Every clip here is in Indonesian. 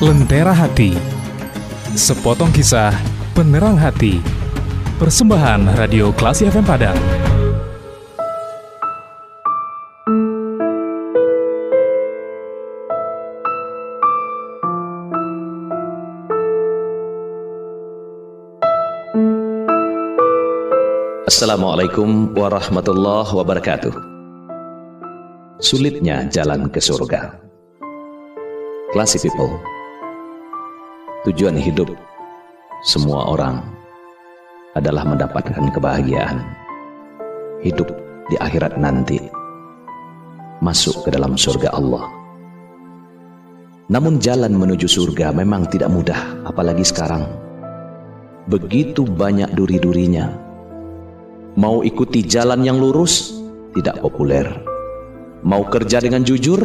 Lentera Hati Sepotong kisah penerang hati Persembahan Radio Klasi FM Padang Assalamualaikum warahmatullahi wabarakatuh. Sulitnya jalan ke surga. Classy people. Tujuan hidup semua orang adalah mendapatkan kebahagiaan. Hidup di akhirat nanti. Masuk ke dalam surga Allah. Namun jalan menuju surga memang tidak mudah, apalagi sekarang. Begitu banyak duri-durinya, Mau ikuti jalan yang lurus, tidak populer. Mau kerja dengan jujur,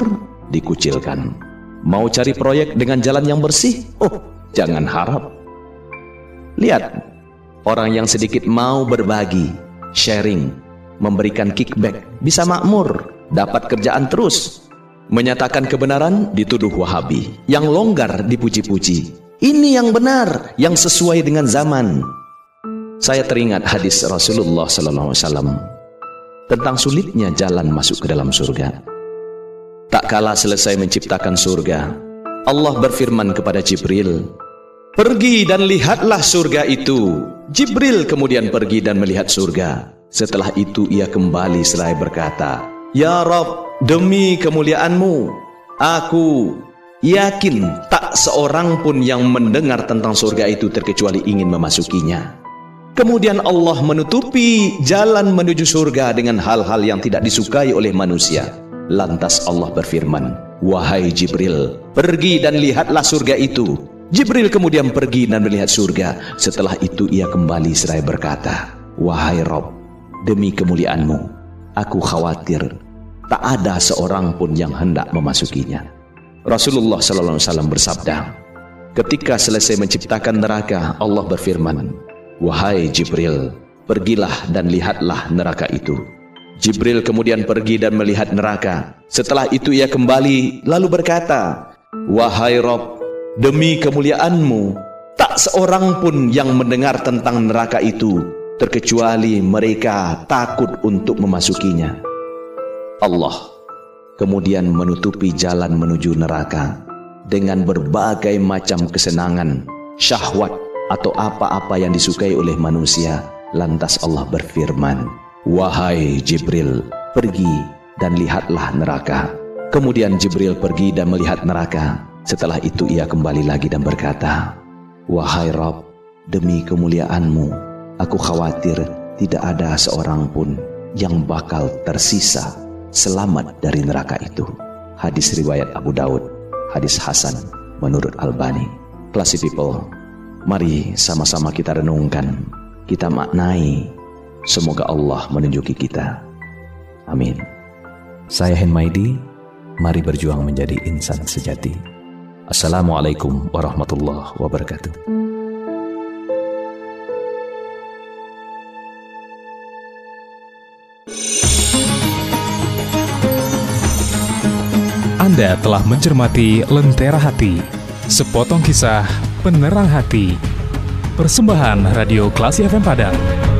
dikucilkan. Mau cari proyek dengan jalan yang bersih, oh, jangan harap. Lihat, orang yang sedikit mau berbagi, sharing, memberikan kickback, bisa makmur, dapat kerjaan terus. Menyatakan kebenaran dituduh wahabi, yang longgar dipuji-puji. Ini yang benar, yang sesuai dengan zaman. Saya teringat hadis Rasulullah wasallam tentang sulitnya jalan masuk ke dalam surga. Tak kala selesai menciptakan surga, Allah berfirman kepada Jibril, "Pergi dan lihatlah surga itu." Jibril kemudian pergi dan melihat surga. Setelah itu ia kembali seraya berkata, "Ya Rob, demi kemuliaanmu, aku yakin tak seorang pun yang mendengar tentang surga itu terkecuali ingin memasukinya." Kemudian Allah menutupi jalan menuju surga dengan hal-hal yang tidak disukai oleh manusia. Lantas Allah berfirman, Wahai Jibril, pergi dan lihatlah surga itu. Jibril kemudian pergi dan melihat surga. Setelah itu ia kembali seraya berkata, Wahai Rob, demi kemuliaanmu, aku khawatir tak ada seorang pun yang hendak memasukinya. Rasulullah SAW bersabda, ketika selesai menciptakan neraka, Allah berfirman, Wahai Jibril, pergilah dan lihatlah neraka itu. Jibril kemudian pergi dan melihat neraka. Setelah itu ia kembali lalu berkata, Wahai Rob, demi kemuliaanmu, tak seorang pun yang mendengar tentang neraka itu, terkecuali mereka takut untuk memasukinya. Allah kemudian menutupi jalan menuju neraka dengan berbagai macam kesenangan, syahwat, atau apa-apa yang disukai oleh manusia. Lantas Allah berfirman, Wahai Jibril, pergi dan lihatlah neraka. Kemudian Jibril pergi dan melihat neraka. Setelah itu ia kembali lagi dan berkata, Wahai Rob, demi kemuliaanmu, aku khawatir tidak ada seorang pun yang bakal tersisa selamat dari neraka itu. Hadis riwayat Abu Daud, hadis Hasan menurut Albani. Classy people, Mari sama-sama kita renungkan, kita maknai. Semoga Allah menunjuki kita. Amin. Saya Henmaidi, mari berjuang menjadi insan sejati. Assalamualaikum warahmatullahi wabarakatuh. Anda telah mencermati Lentera Hati, sepotong kisah penerang hati. Persembahan Radio Klasi FM Padang.